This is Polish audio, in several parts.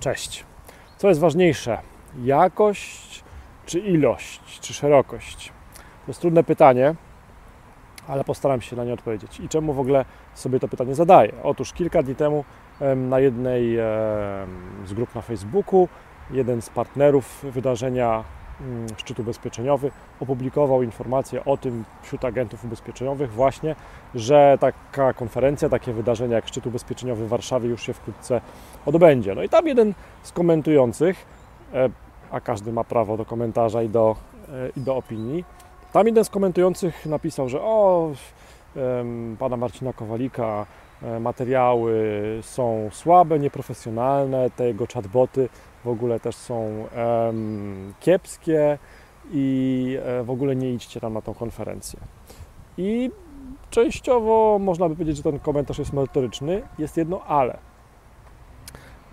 Cześć. Co jest ważniejsze? Jakość czy ilość, czy szerokość? To jest trudne pytanie, ale postaram się na nie odpowiedzieć. I czemu w ogóle sobie to pytanie zadaję? Otóż kilka dni temu na jednej z grup na Facebooku jeden z partnerów wydarzenia szczyt ubezpieczeniowy opublikował informację o tym wśród agentów ubezpieczeniowych właśnie, że taka konferencja, takie wydarzenie jak szczyt ubezpieczeniowy w Warszawie już się wkrótce odbędzie. No i tam jeden z komentujących, e, a każdy ma prawo do komentarza i do, e, i do opinii, tam jeden z komentujących napisał, że o, pana Marcina Kowalika e, materiały są słabe, nieprofesjonalne, te jego chatboty w ogóle też są kiepskie i w ogóle nie idźcie tam na tą konferencję. I częściowo można by powiedzieć, że ten komentarz jest merytoryczny, jest jedno ale.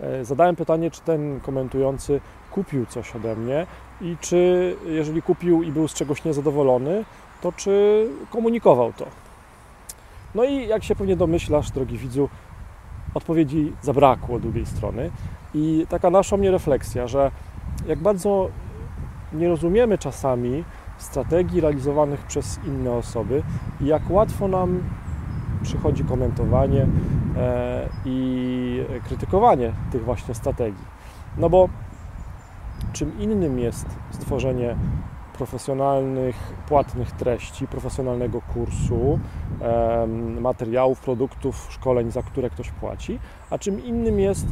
E, zadałem pytanie, czy ten komentujący kupił coś ode mnie i czy, jeżeli kupił i był z czegoś niezadowolony, to czy komunikował to. No i jak się pewnie domyślasz, drogi widzu, odpowiedzi zabrakło drugiej strony. I taka naszła mnie refleksja, że jak bardzo nie rozumiemy czasami strategii realizowanych przez inne osoby i jak łatwo nam przychodzi komentowanie e, i krytykowanie tych właśnie strategii. No bo czym innym jest stworzenie profesjonalnych, płatnych treści, profesjonalnego kursu, materiałów, produktów, szkoleń, za które ktoś płaci, a czym innym jest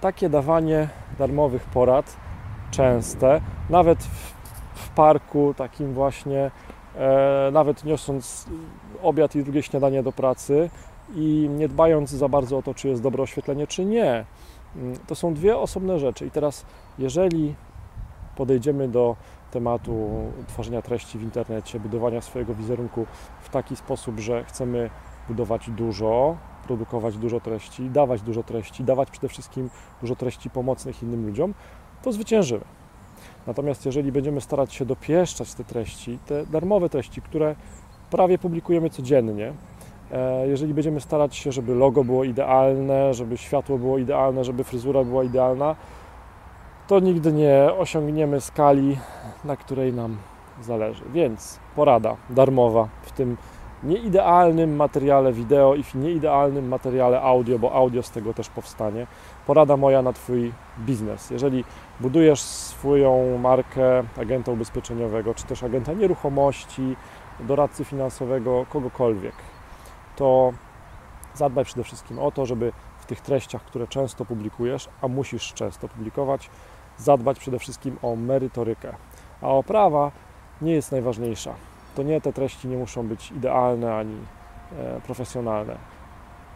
takie dawanie darmowych porad, częste, nawet w, parku, takim właśnie, e, nawet niosąc obiad i drugie śniadanie do pracy i nie dbając za bardzo o to, czy jest dobre oświetlenie, czy nie. Mm, to są dwie osobne rzeczy. I teraz, jeżeli podejdziemy do tematu tworzenia treści w internecie, budowania swojego wizerunku w taki sposób, że chcemy budować dużo, produkować dużo treści, dawać dużo treści, dawać przede wszystkim dużo treści pomocnych innym ludziom, to zwyciężymy. Natomiast jeżeli będziemy starać się dopieszczać te treści, te darmowe treści, które prawie publikujemy codziennie, e, jeżeli będziemy starać się, żeby logo było idealne, żeby światło było idealne, żeby fryzura była idealna, to nigdy nie osiągniemy skali, na której nam zależy. Więc porada darmowa w tym nieidealnym materiale wideo i w nieidealnym materiale audio, bo audio z tego też powstanie. Porada moja na Twój biznes. Jeżeli budujesz swoją markę agenta ubezpieczeniowego, czy też agenta nieruchomości, doradcy finansowego, kogokolwiek, to zadbaj przede wszystkim o to, żeby w tych treściach, które często publikujesz, a musisz często publikować, zadbać przede wszystkim o merytorykę. A oprawa nie jest najważniejsza. To nie te treści nie muszą być idealne ani e, profesjonalne.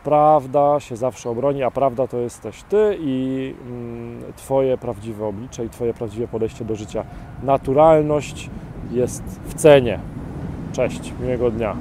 Prawda się zawsze obroni, a prawda to jesteś ty i mm, Twoje prawdziwe oblicze i Twoje prawdziwe podejście do życia. Naturalność jest w cenie. Cześć, miłego dnia.